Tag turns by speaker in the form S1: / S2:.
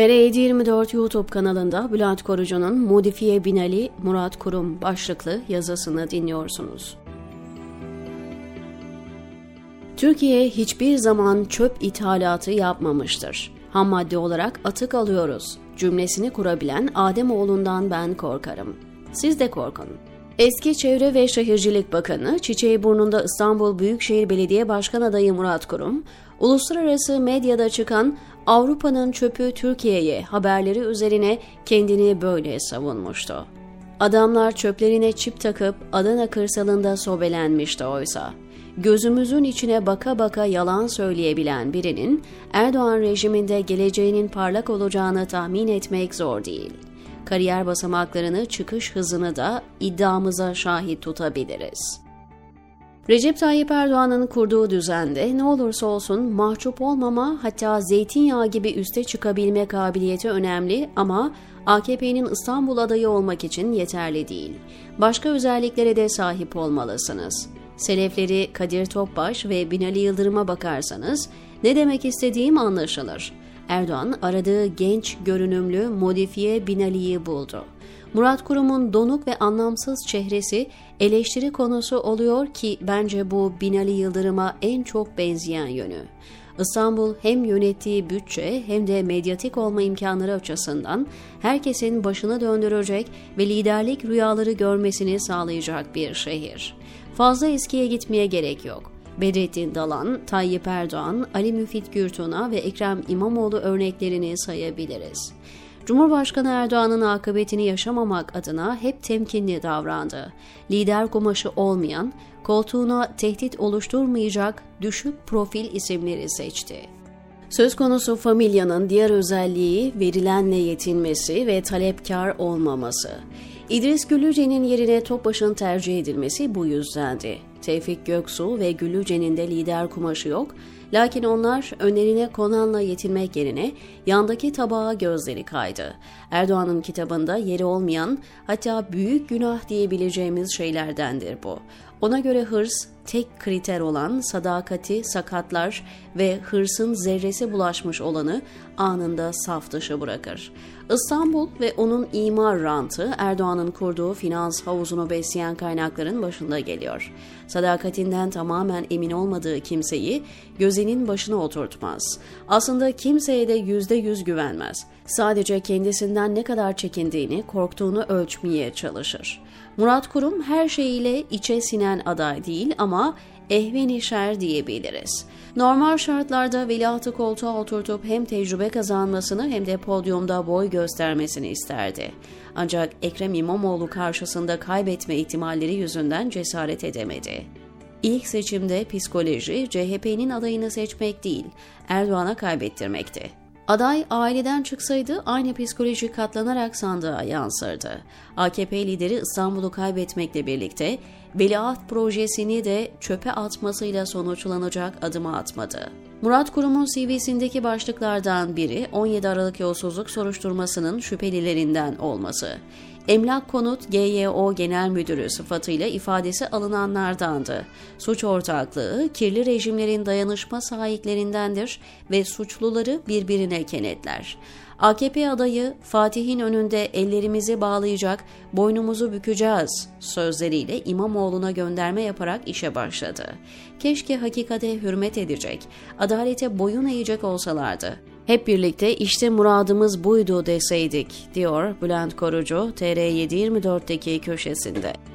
S1: TR724 YouTube kanalında Bülent Korucu'nun Modifiye Binali Murat Kurum başlıklı yazısını dinliyorsunuz. Türkiye hiçbir zaman çöp ithalatı yapmamıştır. Ham madde olarak atık alıyoruz. Cümlesini kurabilen Ademoğlundan ben korkarım. Siz de korkun. Eski Çevre ve Şehircilik Bakanı, Çiçeği-Burnunda İstanbul Büyükşehir Belediye Başkan adayı Murat Kurum, uluslararası medyada çıkan Avrupa'nın çöpü Türkiye'ye haberleri üzerine kendini böyle savunmuştu. Adamlar çöplerine çip takıp Adana kırsalında sobelenmişti oysa. Gözümüzün içine baka baka yalan söyleyebilen birinin Erdoğan rejiminde geleceğinin parlak olacağını tahmin etmek zor değil.'' kariyer basamaklarını, çıkış hızını da iddiamıza şahit tutabiliriz. Recep Tayyip Erdoğan'ın kurduğu düzende ne olursa olsun mahcup olmama hatta zeytinyağı gibi üste çıkabilme kabiliyeti önemli ama AKP'nin İstanbul adayı olmak için yeterli değil. Başka özelliklere de sahip olmalısınız. Selefleri Kadir Topbaş ve Binali Yıldırım'a bakarsanız ne demek istediğim anlaşılır. Erdoğan aradığı genç, görünümlü, modifiye Binali'yi buldu. Murat Kurum'un donuk ve anlamsız çehresi eleştiri konusu oluyor ki bence bu Binali Yıldırım'a en çok benzeyen yönü. İstanbul hem yönettiği bütçe hem de medyatik olma imkanları açısından herkesin başını döndürecek ve liderlik rüyaları görmesini sağlayacak bir şehir. Fazla eskiye gitmeye gerek yok. Bedrettin Dalan, Tayyip Erdoğan, Ali Müfit Gürtun'a ve Ekrem İmamoğlu örneklerini sayabiliriz. Cumhurbaşkanı Erdoğan'ın akıbetini yaşamamak adına hep temkinli davrandı. Lider kumaşı olmayan, koltuğuna tehdit oluşturmayacak düşük profil isimleri seçti. Söz konusu familyanın diğer özelliği verilenle yetinmesi ve talepkar olmaması. İdris Güllüce'nin yerine Topbaş'ın tercih edilmesi bu yüzdendi. Tevfik Göksu ve Güllüce'nin de lider kumaşı yok, lakin onlar önlerine konanla yetinmek yerine yandaki tabağa gözleri kaydı. Erdoğan'ın kitabında yeri olmayan hatta büyük günah diyebileceğimiz şeylerdendir bu. Ona göre hırs, tek kriter olan sadakati sakatlar ve hırsın zerresi bulaşmış olanı anında saf dışı bırakır. İstanbul ve onun imar rantı Erdoğan'ın kurduğu finans havuzunu besleyen kaynakların başında geliyor. Sadakatinden tamamen emin olmadığı kimseyi gözünün başına oturtmaz. Aslında kimseye de yüzde yüz güvenmez. Sadece kendisinden ne kadar çekindiğini, korktuğunu ölçmeye çalışır. Murat Kurum her şeyiyle içe sinen aday değil ama ehveni şer diyebiliriz. Normal şartlarda veliahtı koltuğa oturtup hem tecrübe kazanmasını hem de podyumda boy göstermesini isterdi. Ancak Ekrem İmamoğlu karşısında kaybetme ihtimalleri yüzünden cesaret edemedi. İlk seçimde psikoloji CHP'nin adayını seçmek değil, Erdoğan'a kaybettirmekti. Aday aileden çıksaydı aynı psikoloji katlanarak sandığa yansırdı. AKP lideri İstanbul'u kaybetmekle birlikte veliaht projesini de çöpe atmasıyla sonuçlanacak adımı atmadı. Murat Kurum'un CV'sindeki başlıklardan biri 17 Aralık yolsuzluk soruşturmasının şüphelilerinden olması. Emlak Konut GYO Genel Müdürü sıfatıyla ifadesi alınanlardandı. Suç ortaklığı kirli rejimlerin dayanışma sahiplerindendir ve suçluları birbirine kenetler. AKP adayı Fatih'in önünde ellerimizi bağlayacak, boynumuzu bükeceğiz sözleriyle İmamoğlu'na gönderme yaparak işe başladı. Keşke hakikate hürmet edecek, adalete boyun eğecek olsalardı. Hep birlikte işte muradımız buydu deseydik, diyor Bülent Korucu TR724'deki köşesinde.